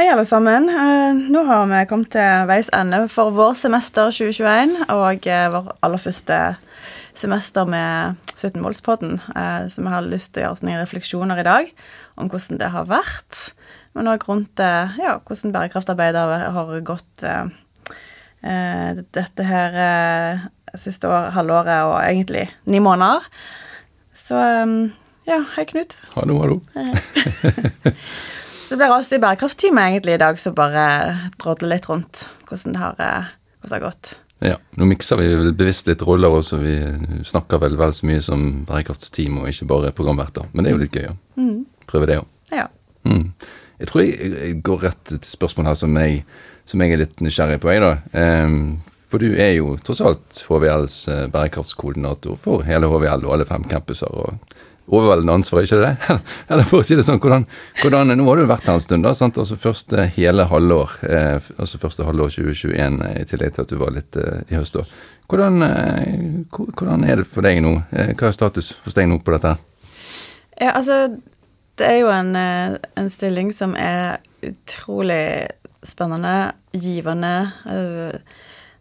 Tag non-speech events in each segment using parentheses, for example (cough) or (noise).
Hei alle sammen. Eh, Nå har vi kommet til veis ende for vår semester 2021, og eh, vår aller første semester med 17-målspodden. eh, Så vi har lyst til å gjøre noen refleksjoner i dag om hvordan det har vært, men òg rundt ja, hvordan bærekraftarbeidet har- har gått dette her siste år, halvåret og egentlig ni måneder. Så ja, hei, Knut. Hallo, hallo. (laughs) Så det blir oss i bærekrafttime egentlig i dag som bare drodler litt rundt hvordan det har, eh, hvordan det har gått. Ja, nå mikser vi vel bevisst litt roller også. Vi snakker vel vel så mye som bærekraftsteam og ikke bare programverter. Men det er jo litt gøy å prøve det òg. Ja. Mm. Jeg tror jeg, jeg går rett til spørsmål her som jeg, som jeg er litt nysgjerrig på. Jeg da. Um, for du er jo tross alt HVLs eh, bærekraftskoordinator for hele HVL og alle fem campuser. og Overveldende ansvar, ikke det? Eller (laughs) for å si det sånn, hvordan, hvordan, Nå har du vært her en stund, da. sant? Altså Første hele halvår, eh, altså første halvår 2021, eh, i tillegg til at du var litt eh, i høst. da. Hvordan, eh, hvordan er det for deg nå? Eh, hva er status hos deg nå på dette? ja, altså Det er jo en, eh, en stilling som er utrolig spennende, givende,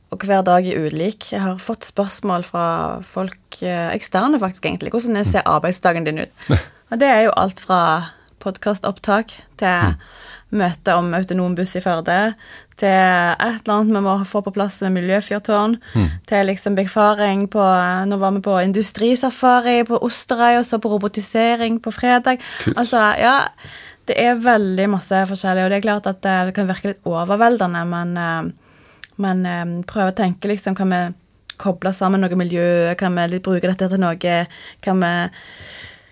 og hver dag er ulik. Jeg har fått spørsmål fra folk, eh, eksterne faktisk, egentlig. Hvordan ser arbeidsdagen din ut? (laughs) Og det er jo alt fra podkastopptak til møte om autonom buss i Førde, til et eller annet vi må få på plass med miljøfyrtårn, til liksom befaring på Nå var vi på industrisafari på Osterøy, og så på robotisering på fredag. Kult. Altså, ja, det er veldig masse forskjellig, og det er klart at det, det kan virke litt overveldende, men, eh, men eh, prøve å tenke liksom Kan vi koble sammen noe miljø? Kan vi bruke dette til noe? Kan vi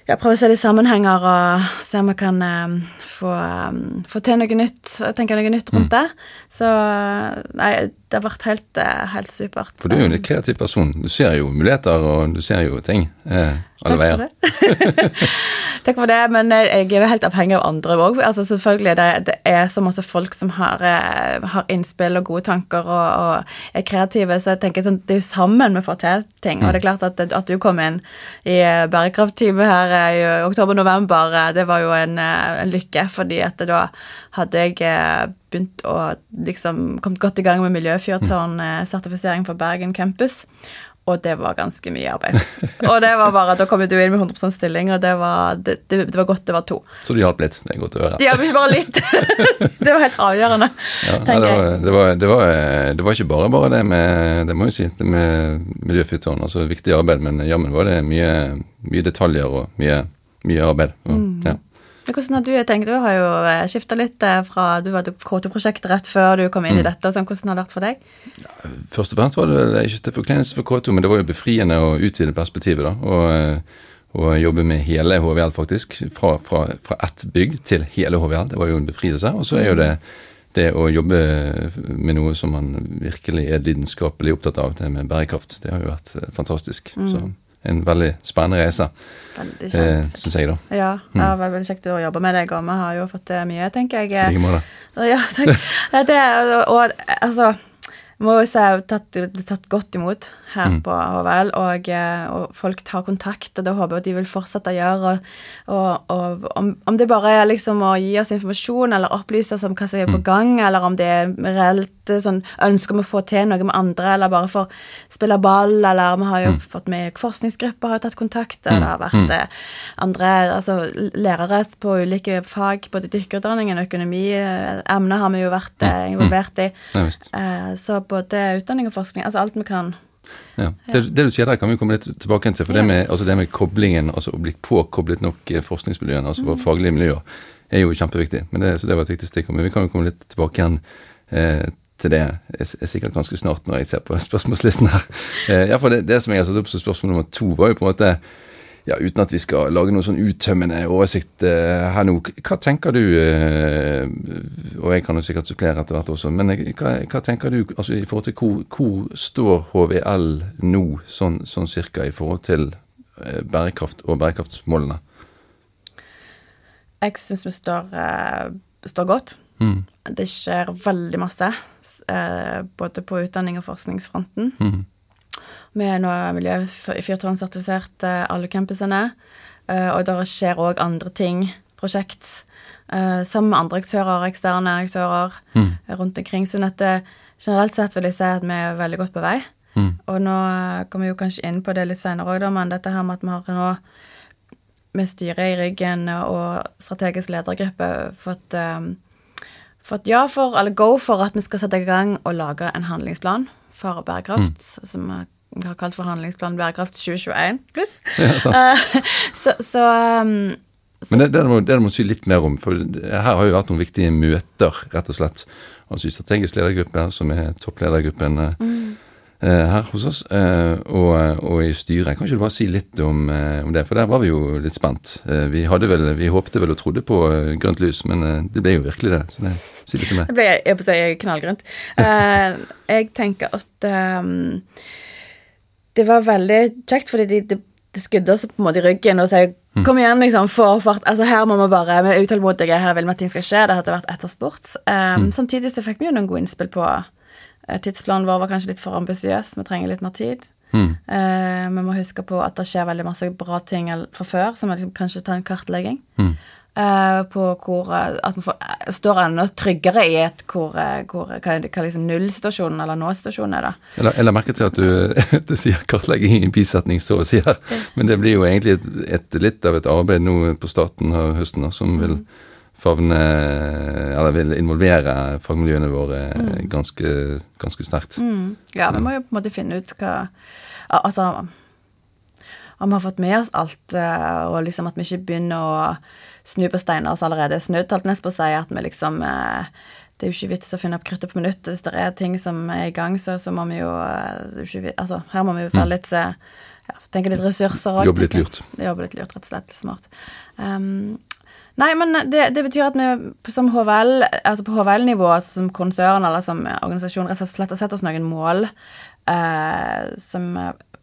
ja, prøve å se litt sammenhenger og se om jeg kan eh, få, um, få til noe nytt, tenke noe nytt rundt det. Så nei, det har vært helt, eh, helt supert. For du er jo en litt kreativ person. Du ser jo muligheter, og du ser jo ting eh, alle veier. (laughs) Takk for det, men jeg er jo helt avhengig av andre òg. Altså, selvfølgelig, det, det er så masse folk som har, har innspill og gode tanker og, og er kreative, så jeg tenker sånn, det er jo sammen vi får til ting. Og det er klart at, at du kom inn i bærekraftteamet her i oktober-november, eh, det var jo en, eh, en lykke, fordi at da hadde jeg eh, begynt å liksom kommet godt i gang med miljøfyrtårnsertifisering for Bergen campus. Og det var ganske mye arbeid. Og det var bare, da kom du inn med 100 stilling, og det var, det, det, det var godt det var to. Så du hjalp litt. Det er godt å høre. De har bare litt. (laughs) det var helt avgjørende, Ja, tenker jeg. Ja, det, var, det, var, det var ikke bare bare det med det må jeg si, det med miljøfyrtårn. Altså viktig arbeid, men jammen var det mye, mye detaljer og mye, mye arbeid. Og, Mm. ja. Hvordan har du tenkt? Du har jo skifta litt eh, fra Du hadde K2-prosjektet rett før du kom inn i Mm. dette. Sånn, hvordan har det vært for deg? Først og fremst var det ikke til forkleinelse for K2, men det var jo befriende å utvide perspektivet. da, og, eh, og jobbe med hele HVL, faktisk. Fra, fra, fra ett bygg til hele HVL. Det var jo en befrielse. Og så er jo det det å jobbe med noe som man virkelig er lidenskapelig opptatt av, det med bærekraft, det har jo vært fantastisk. fantastisk. Så en veldig spennende reise, Veldig eh, kjent. syns jeg, da. Ja, det ja veldig kjekt å jobbe med deg, og vi har jo fått mye, tenker jeg. I like måte. Ja, takk. (laughs) Det, og, og altså må jo si at det blir tatt godt imot her Mm. på HVL, og, eh, og folk tar kontakt, og det håper jeg at de vil fortsette å gjøre. Og, og, om, om det bare er liksom å gi oss informasjon eller opplyse oss om hva som er Mm. på gang, eller om det er reelt eh, sånn, ønsker om å få til noe med andre, eller bare for å spille ball, eller vi har jo Mm. fått med forskningsgrupper, har tatt kontakt, og det har vært mm. andre altså, lærere på ulike fag, både dykkerutdanningen og økonomi, eh, emner har vi jo vært eh, involvert i. Ja. Eh, Så både utdanning og forskning, altså alt vi kan. Ja. Det, det du sier der, kan vi komme litt tilbake til. For Ja. det, med, altså det med koblingen, altså å bli påkoblet nok eh, forskningsmiljøene, altså våre faglige miljøer, er jo kjempeviktig. Men det, så det var et viktig stikk. Men vi kan jo komme litt tilbake igjen eh, til det er sikkert ganske snart når jeg ser på (laughs) spørsmålslisten her. Eh, ja, for det, det som jeg har satt opp som spørsmål nummer to, var jo på en måte ja, uten at vi skal lage noen sånn uttømmende oversikt uh, her nå, hva tenker du uh, Og jeg kan jo sikkert supplere etter hvert også, men hva, hva, tenker du altså i forhold til hvor, hvor står HVL nå, sånn, sånn cirka, i forhold til uh, bærekraft og bærekraftsmålene? Jeg syns vi står, står godt. Mm. Det skjer veldig masse, både på utdanning og forskningsfronten. Mm. Vi er nå miljøfyrtårnsertifisert alle campusene. Eh, og det skjer òg andre ting, prosjekt, eh, sammen med andre aktører, eksterne aktører mm. rundt omkring. Så dette, generelt sett vil jeg si at vi er veldig godt på vei. Mm. Og nå kommer vi jo kanskje inn på det litt seinere òg, men dette her med at vi har nå med styret i ryggen og strategisk ledergruppe fått, um, fått ja for, eller go for at vi skal sette i gang og lage en handlingsplan for bærekraft, mm. som vi har kalt for handlingsplan bærekraft 2021 pluss. Ja, uh, så, så um, men det, det, må, det må si litt mer om, for her har jo vært noen viktige møter, rett og slett. Altså i strategisk ledergruppe, som er toppledergruppen eh, mm. Eh, her hos oss, eh, og, og, i styret. Kan ikke du bare si litt om, eh, om, det, for der var vi jo litt spent. Vi, vel, vi håpte vel og trodde på grønt lys, men det ble jo virkelig det. Så det, si litt om det. Det ble jeg på å si knallgrønt. jeg tenker at um, det var veldig kjekt, fordi det de, de skudde oss på en måte i ryggen og sa mm. kom igjen, liksom, få fart. Altså, her må vi bare, vi er utålmodige, her vil vi at ting skal skje. Det hadde vært etterspurt. Um, mm. Samtidig så fikk vi jo noen gode innspill på tidsplanen vår var kanskje litt for ambisiøs, vi trenger litt mer tid. Mm. Eh, vi må huske på at det skjer veldig masse bra ting fra før, så vi liksom kanskje tar en kartlegging. Mm. Eh, på hvor At vi får, står enda tryggere i et hvor, hvor hva, hva liksom nullsituasjonen eller nå-situasjonen er. da. Jeg eller merket seg at du, (laughs) du sier kartlegging i en bisetning, så å si her. Men det blir jo egentlig et, et, litt av et arbeid nå på starten av høsten da, som vil mm. Favne Eller vil involvere fagmiljøene våre mm. ganske, ganske sterkt. Mm. Ja, vi må jo på en måte finne ut hva Altså om vi har fått med oss alt, og liksom at vi ikke begynner å snu på steiner som allerede er snudd, holdt nesten på å si at vi liksom eh, det er jo ikke vits å finne opp kruttet på minuttet. Hvis det er ting som er i gang, så, så må vi jo eh, ikke, Altså, her må vi jo være mm. litt ja, tenke litt ressurser òg. Jobbe litt lurt. Jobbe litt lurt, rett og slett. Smart. Um, nei, men det, det, betyr at vi som HVL, altså på HVL-nivå, som konsern eller som organisasjon, rett og slett har sett oss noen mål eh, som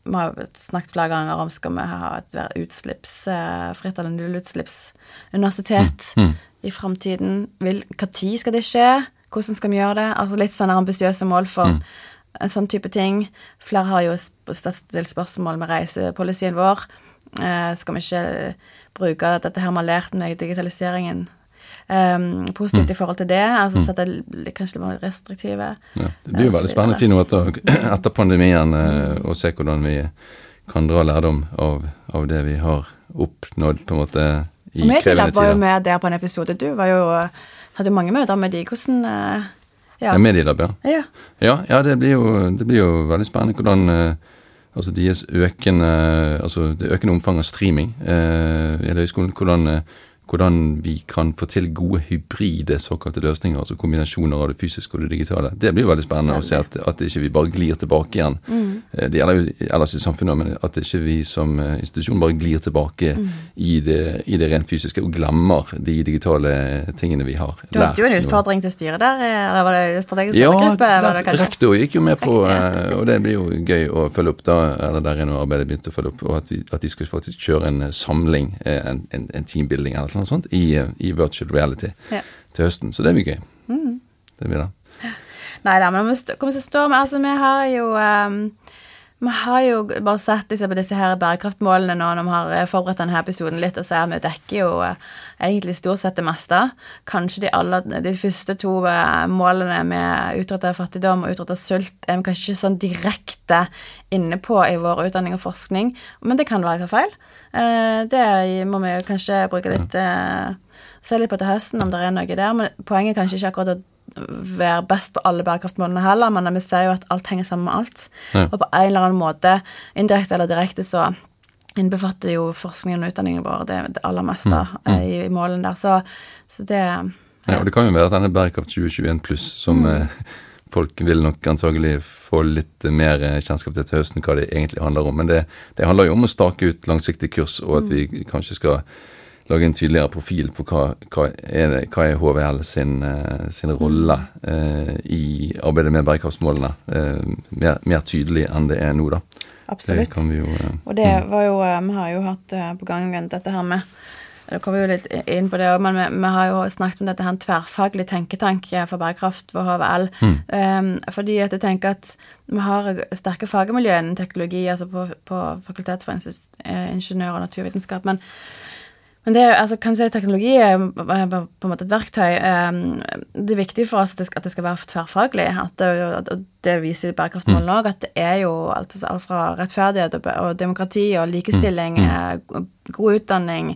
vi har snakket flere ganger om skal vi ha et utslippsfritt eller nullutslippsuniversitet mm. mm. i framtiden. Når skal det skje? Hvordan skal vi gjøre det? Altså Litt sånne ambisiøse mål for mm. en sånn type ting. Flere har jo stilt spørsmål med reisepolicyen vår. Eh, skal vi ikke bruke dette her vi har lært med digitaliseringen um, positivt mm. i forhold til det. altså mm. Sette kanskje litt restriktive. Ja, det blir jo veldig spennende tid nå etter, (clears throat) etter pandemien uh, å se hvordan vi kan dra lærdom av, av det vi har oppnådd på en måte i krevende tider. Medielab var jo med der på en episode. Du var jo, hadde jo mange møter med de. Hvordan uh, ja. Medielab, ja. Ja, ja, ja det, blir jo, det, blir jo, veldig spennende hvordan uh, altså deres økende, altså det økende omfanget av streaming uh, i høyskolen, hvordan uh, hvordan vi kan få til gode hybride såkalte løsninger, altså kombinasjoner av det fysiske og det digitale. Det blir jo veldig spennende veldig. å se at, at ikke vi bare glir tilbake igjen. Mm. Eh, det gjelder jo ellers i samfunnet, men at ikke vi som eh, institusjon bare glir tilbake mm. i, det, i, det, rent fysiske og glemmer de digitale tingene vi har lært. Du hadde jo en utfordring til styret der, eh, eller var det strategisk ledergruppe? Ja, rektor gikk jo med på, og det blir jo gøy å følge opp da, eller der er nå arbeidet begynt å følge opp, og at, vi, at de skal faktisk kjøre en samling, en, en, en teambuilding eller noe sånt, i, i virtual reality ja. til høsten. Så det blir gøy. Mm. Det blir det. Nei da, men vi kommer til å stå med Altså, vi har jo um, vi har jo bare sett liksom, på disse her bærekraftmålene nå når vi har eh, forberedt denne episoden litt, og ser vi dekker jo uh, egentlig stort sett det meste. Kanskje de, aller, de første to uh, målene med utrydda fattigdom og utrydda sult er vi kanskje ikke sånn direkte inne på i vår utdanning og forskning, men det kan være feil. Eh, det må vi jo kanskje bruke litt eh, Se litt på til høsten om det er noe der. Men poenget er kanskje ikke akkurat å være best på alle bærekraftmålene heller, men vi ser jo at alt henger sammen med alt. Ja. Og på en eller annen måte, indirekte eller direkte, så innbefatter jo forskningen og utdanningen vår det, det aller meste mm. Mm. i, i målene der. Så, så det ja. ja. og det kan jo være at denne Bærekraft 2021 pluss som mm folk vil nok antagelig få litt mer kjennskap til til høsten hva det egentlig handler om. Men det, det handler jo om å stake ut langsiktig kurs, og at vi kanskje skal lage en tydeligere profil på hva, hva, er, det, hva er, HVL sin, sin rolle eh, i arbeidet med bærekraftsmålene. Eh, mer, mer, tydelig enn det er nå, da. Absolutt. Det jo, eh, og det var jo Vi har jo hatt på gang dette her med da kommer vi jo litt inn på det men vi, vi, har jo snakket om dette her en tverrfaglig tenketank for bærekraft ved HVL. Mm. Um, fordi at jeg tenker at vi har sterke fagmiljø innen teknologi, altså på, på Fakultet for ingeniør og naturvitenskap. men men det, altså, kan du si teknologi er på en måte et verktøy. Um, det er viktig for oss at det skal, at det skal være tverrfaglig. At det, og det viser bærekraftsmålene òg, mm. at det er jo alt, alt fra rettferdighet og, og, demokrati og likestilling, mm. mm. god utdanning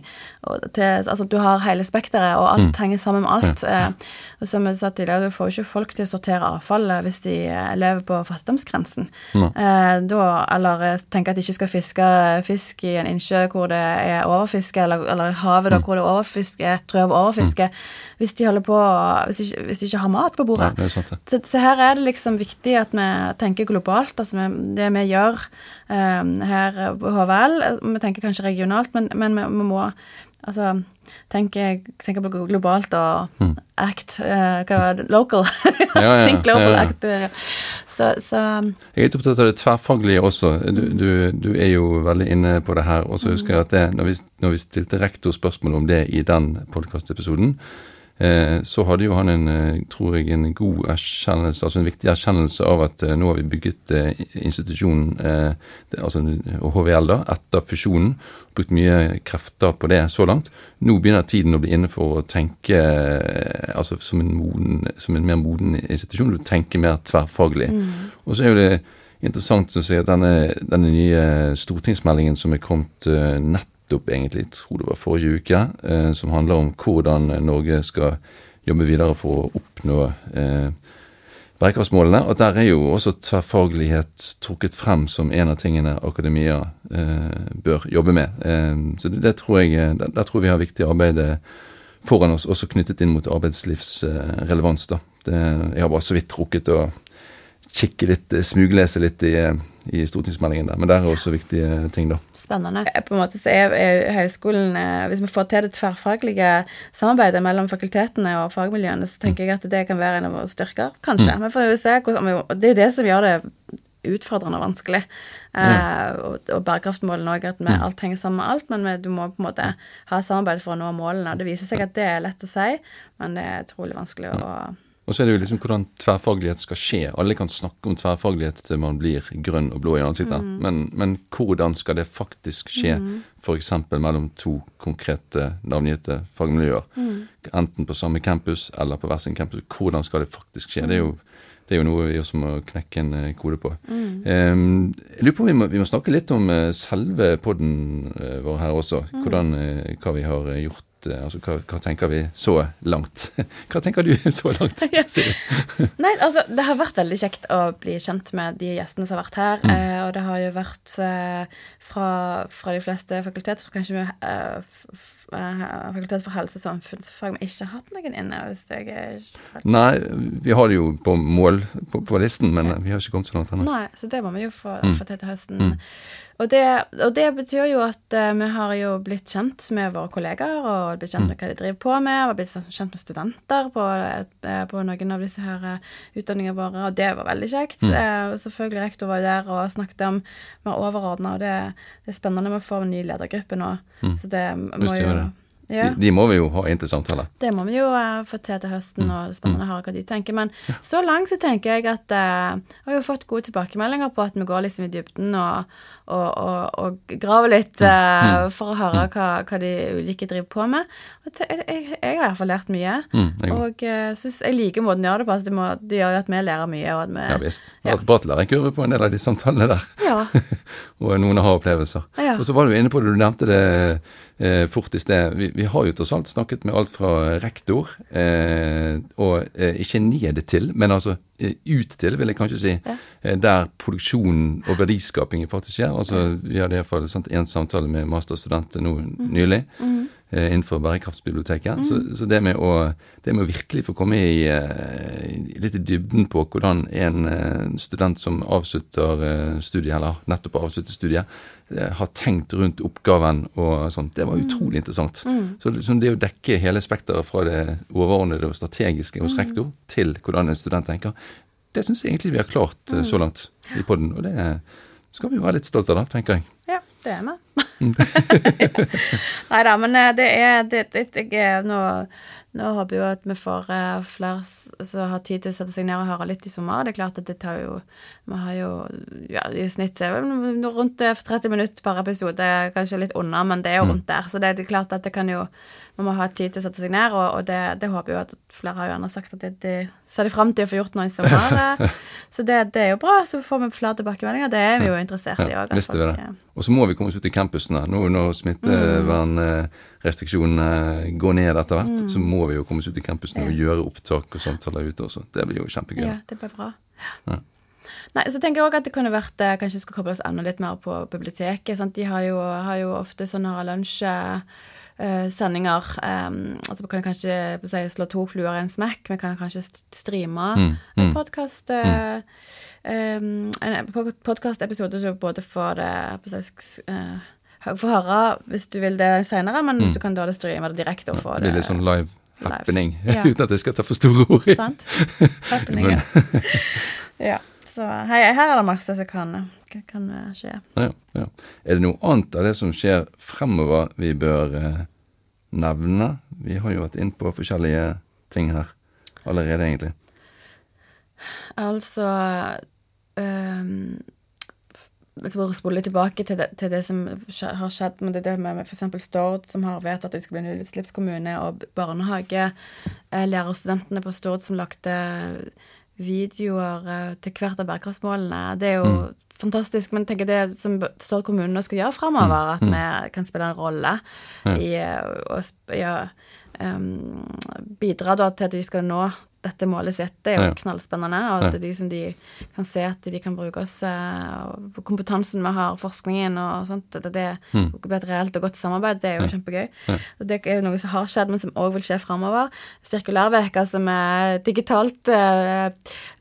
til, Altså du har hele spekteret, og alt mm. henger sammen med alt. Ja. Uh, og som jeg sa tidligere, du får jo ikke folk til å sortere avfall hvis de uh, lever på fattigdomsgrensen. Da, eller tenker at de ikke skal fiske fisk i en innsjø hvor det er overfiske, eller, eller havet da, mm. hvor det er overfiske, tror jeg overfiske, hvis de holder på hvis de, hvis de ikke har mat på bordet. Ja, så, så, her er det liksom viktig at vi tenker globalt. altså Det vi gjør um, her på HVL, vi tenker kanskje regionalt, men, men vi, vi, må altså tenke, tenke på globalt og mm. act uh, hva var det, local. (laughs) ja, ja, Think global, ja, act. Uh, så, så, Jeg er litt opptatt av det tverrfaglige også. Du, du, du, er jo veldig inne på det her. Og så husker jeg at det, når vi, når vi stilte rektor spørsmål om det i den podkastepisoden, Eh, så hadde jo han en, eh, tror jeg, en god erkjennelse, altså en viktig erkjennelse av at eh, nå har vi bygget institusjonen, altså HVL, da, etter fusjonen. Brukt mye krefter på det så langt. Nå begynner tiden å bli inne for å tenke altså som en, moden, som en mer moden institusjon, du tenker mer tverrfaglig. Mm. Og så er jo det interessant å si at denne, denne nye stortingsmeldingen som er kommet nett nettopp, egentlig, tror det var forrige uke, eh, som handler om hvordan Norge skal jobbe videre for å oppnå eh, bærekraftsmålene. Og der er jo også tverrfaglighet trukket frem som en av tingene akademia eh, bør jobbe med. Eh, så det, det tror jeg, der, der, tror vi har viktig arbeid foran oss, også knyttet inn mot arbeidslivsrelevans. da. Jeg har bare så vidt rukket å kikke litt, smuglese litt i i stortingsmeldingen der. Men der er også viktige ting, da. Spennende. På en måte så er, er høyskolen eh, Hvis vi får til det tverrfaglige samarbeidet mellom fakultetene og fagmiljøene, så tenker jeg at det kan være en av våre styrker, kanskje. Mm. Men får jo se Det er jo det som gjør det utfordrende og vanskelig. Mm. Eh, og, og bærekraftmålene òg, at vi, mm. alt henger sammen med alt. Men vi, du må på en måte ha samarbeid for å nå målene. Det viser seg at det er lett å si, men det er utrolig vanskelig å og så er det jo liksom hvordan tverrfaglighet skal skje. Alle kan snakke om tverrfaglighet til man blir grønn og blå i ansiktet, mm. men, men, hvordan skal det faktisk skje? Mm. F.eks. mellom to konkrete navngitte fagmiljøer. Mm. Enten på samme campus eller på hver sin campus. Hvordan skal det faktisk skje? Det er jo det er jo noe vi også må knekke en eh, kode på. Mm. Um, jeg lurer på om vi må, vi må snakke litt om uh, selve poden uh, vår her også. Mm. Hvordan, hva vi har gjort Eh, altså, hva, hva, tenker vi så langt? (laughs) Hva tenker du så langt? (laughs) (laughs) Nei, altså, Det har vært veldig kjekt å bli kjent med de gjestene som har vært her. Mm. Eh, og det har jo vært eh, fra, fra, de fleste fakulteter, kanskje vi eh, eh, Fakultet for helse- og samfunnsfag, men ikke hatt noen inne. hvis jeg er Nei, vi har det jo på mål på, på listen, men vi har ikke kommet så langt ennå. Nei, så det må vi jo få, mm. få til til høsten. Mm. Og det, og det, betyr jo at uh, vi har jo blitt kjent med våre kollegaer og blitt kjent med mm. hva de driver på med, og blitt kjent med studenter på, uh, på noen av disse her uh, utdanningene våre, og det var veldig kjekt. Mm. selvfølgelig rektor var jo der og snakket om mer overordna, og det, det, er spennende med å få en ny ledergruppe nå. Mm. Så det må jo ja. De, de, må vi jo ha inn til samtale. Det må vi jo uh, få til til høsten, mm. og det er spennende å høre hva de tenker. Men ja. så langt så tenker jeg at uh, jeg har jo fått gode tilbakemeldinger på at vi går liksom i dybden og, og, og, og graver litt uh, mm. for å høre mm. hva, hva, de ulike driver på med. Og jeg, jeg, jeg, har iallfall lært mye. Mm, og uh, synes jeg liker måten de gjør det på. Altså det, må, det gjør jo at vi lærer mye. Og at vi, ja visst. Vi har hatt bra lærekurve på en del av de samtalene der. Ja. (laughs) og noen har opplevelser. Ja. Og så var du inne på det, du nevnte det eh, fort i sted. Vi, vi, har jo tross alt snakket med alt fra rektor, eh, og eh, ikke ned til, men altså eh, ut til, vil jeg kanskje si, ja. Eh, der produksjonen og verdiskapingen faktisk skjer. Altså, Vi hadde iallfall en samtale med masterstudenter nå mm. nylig. Mm. eh, innenfor bærekraftsbiblioteket. Så, så det, med å, det med å virkelig få komme i, litt i dybden på hvordan en eh, student som avslutter eh, studiet, eller nettopp har avsluttet studiet, eh, har tenkt rundt oppgaven og sånt, det var utrolig interessant. Så liksom det å dekke hele spekteret fra det overordnede og strategiske hos rektor til hvordan en student tenker, det syns jeg egentlig vi har klart så langt i podden. Og det skal vi jo være litt stolt av, da, tenker jeg. Ja, det er vi. (laughs) (laughs) Nei da, men det er det, det, det er nå, nå håper jeg jo at vi får eh, flere som har tid til å sette seg ned og høre litt i sommer. Det er klart at det tar jo Vi har jo ja, i snitt rundt eh, 30 minutter per episode, kanskje litt under, men det er jo rundt der. Så det er klart at det kan jo Vi må ha tid til å sette seg ned, og, og det, det håper jo at flere har gjerne sagt at det, det ser de fram til å få gjort noe i sommer. eh. (laughs) Så det, det er jo bra. Så får vi flere tilbakemeldinger. Det er vi jo interessert i Ja, òg. vi det. Og så må vi komme oss ut i campusene. Nå når smittevernrestriksjonene går ned etter hvert, så må vi jo komme oss ut i campusene og gjøre opptak og samtaler ute også. Det blir jo kjempegøy. Ja, det blir bra. Nei, så tenker jeg også at det kunne vært eh, Kanskje vi skal koble oss enda litt mer på biblioteket. Sant? De har jo, har jo ofte sånne lunsjsendinger. Um, altså vi kan kanskje si, slå to fluer i en smekk. Vi kan kanskje streame Mm, en podkast um, En podkastepisode som både får det på sk- eh, Få høre hvis du vil det seinere, men du kan da det streame det direkte og få blir det det sånn live Live. (laughs) Ja. uten at jeg skal ta for store ord. i. Sant? Happening, ja. (laughs) ja. Så hei, her er det masse som kan, kan, kan eh, skje. Ja, ja. Er det noe annet av det som skjer fremover vi bør eh, nevne? Vi har jo vært inn på forskjellige ting her allerede, egentlig. Altså um, Jeg å spole tilbake til det, til det som har skjedd med det, det med f.eks. Stord, som har vedtatt at de skal bli en nullutslippskommune, og barnehage. Eh, lærerstudentene på Stord som lagde videoer eh, til hvert av bærekraftsmålene. Det er jo fantastisk, men tenker det som Stord kommune nå skal gjøre fremover, at vi kan spille en rolle i eh, å ja, um, bidra da til at de skal nå dette målet sitt. Det er jo knallspennende, og at de som de kan se at de kan bruke oss, eh, og kompetansen vi har, forskningen og sånt, at det blir et reelt og godt samarbeid, det er jo kjempegøy. Og det er jo noe som har skjedd, men som òg vil skje fremover. Sirkulærveka, som vi digitalt eh,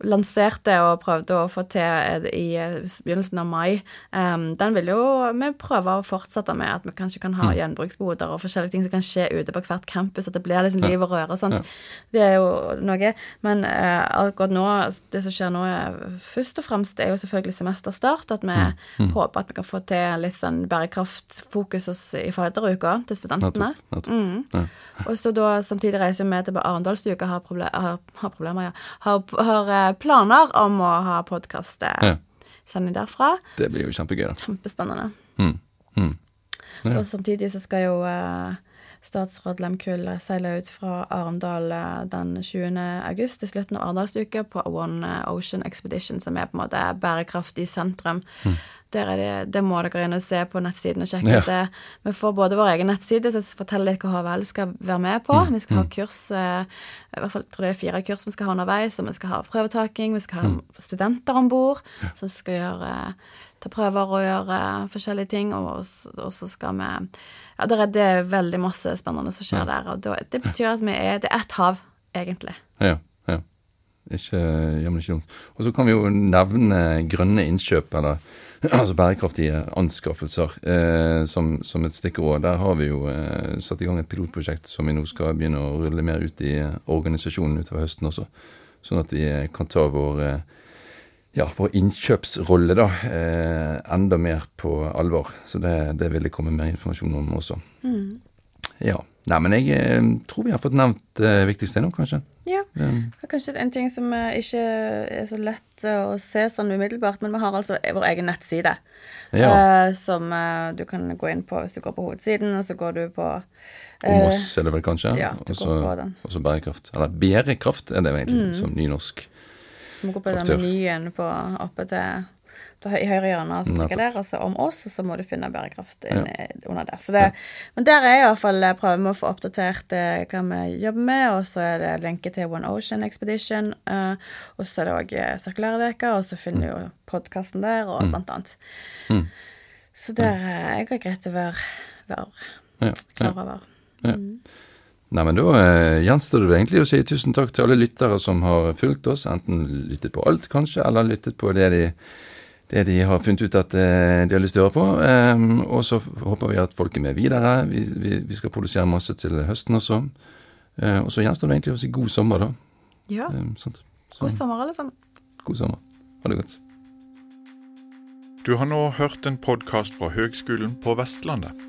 lanserte og prøvde å få til eh, i eh, begynnelsen av mai, um, den vil jo vi prøve å fortsette med, at vi kanskje kan ha gjenbruksboder og forskjellige ting som kan skje ute på hvert campus, at det blir liksom liv og røre og sånt. Det er jo noe. Men eh, akkurat nå, det som skjer nå, er først og fremst er jo selvfølgelig semesterstart, at vi håper at vi kan få til litt sånn bærekraftfokus hos, i fadderuka til studentene. Mm. Ja. Og så da samtidig reiser vi til Arendalsuka og har, proble har, har problemer, ja. Har, har eh, planer om å ha podkast-sending Ja. derfra. Det blir jo kjempegøy. Kjempespennende. Mm. Mm. Og samtidig så skal jo eh, statsråd Lemkull seiler ut fra Arendal eh, den 20. august, til slutten av Arendalsuka, på One Ocean Expedition, som er på en måte bærekraftig sentrum. Er det, det må dere inn og se på nettsiden og sjekke Ja. ut det. Vi får både vår egen nettside, som forteller litt hva HVL skal være med på. Vi skal ha kurs, eh, i hvert fall tror det er fire kurs vi skal ha underveis, og vi skal ha prøvetaking, vi skal ha studenter om bord som skal gjøre ta prøver og gjøre forskjellige ting, og, og så skal vi Ja, det er, det er veldig masse spennende som skjer der, og da, det betyr at vi er Det er ett hav, egentlig. Ja, ja. Ikke, ja, men ikke dumt. Og så kan vi jo nevne grønne innkjøp, eller (clears throat) altså bærekraftige anskaffelser, eh, som, som et stikkord. Der har vi jo eh, satt i gang et pilotprosjekt som vi nå skal begynne å rulle mer ut i organisasjonen utover høsten også. Sånn at vi kan ta vår, eh, ja, vår innkjøpsrolle da, eh, enda mer på alvor. Så det, det vil det komme mer informasjon om også. Ja. Nei, men jeg eh, tror vi har fått nevnt det viktigste nå, kanskje. Ja. Um, Det er kanskje en ting som eh, ikke er så lett eh, å se sånn umiddelbart, men vi har altså vår egen nettside. Ja. eh, som eh, du kan gå inn på hvis du går på hovedsiden, og så går du på Om Moss er det vel kanskje? ja, du går så- på den. Og så bærekraft. Eller bærekraft er det egentlig, egentlig, som nynorsk. Du må gå på den menyen på, oppe til, i høyre hjørne, og trykke der, og så om oss, og så må du finne bærekraft inn, under der. Så det, Men der er iallfall prøver vi å få oppdatert eh, hva vi jobber med, og så er det lenke til One Ocean Expedition, eh, og så er det òg Sirkulære og så finner du jo podkasten der, og blant annet. Mm. Så der eh, er jeg greit å være, være Ja, ja. klar over. Ja. Nei, men Da eh, gjenstår det egentlig å si tusen takk til alle lyttere som har fulgt oss, enten lyttet på alt, kanskje, eller lyttet på det de, det de har funnet ut at eh, de har lyst til å høre på. Eh, og så håper vi at folk er med videre. Vi, vi, vi skal produsere masse til høsten også. Uh, og så gjenstår det egentlig å si god sommer, da. Ja. Sant? Så, God sommer, alle sammen. god sommer. Ha det godt. Du har nå hørt en podkast fra Høgskolen på Vestlandet.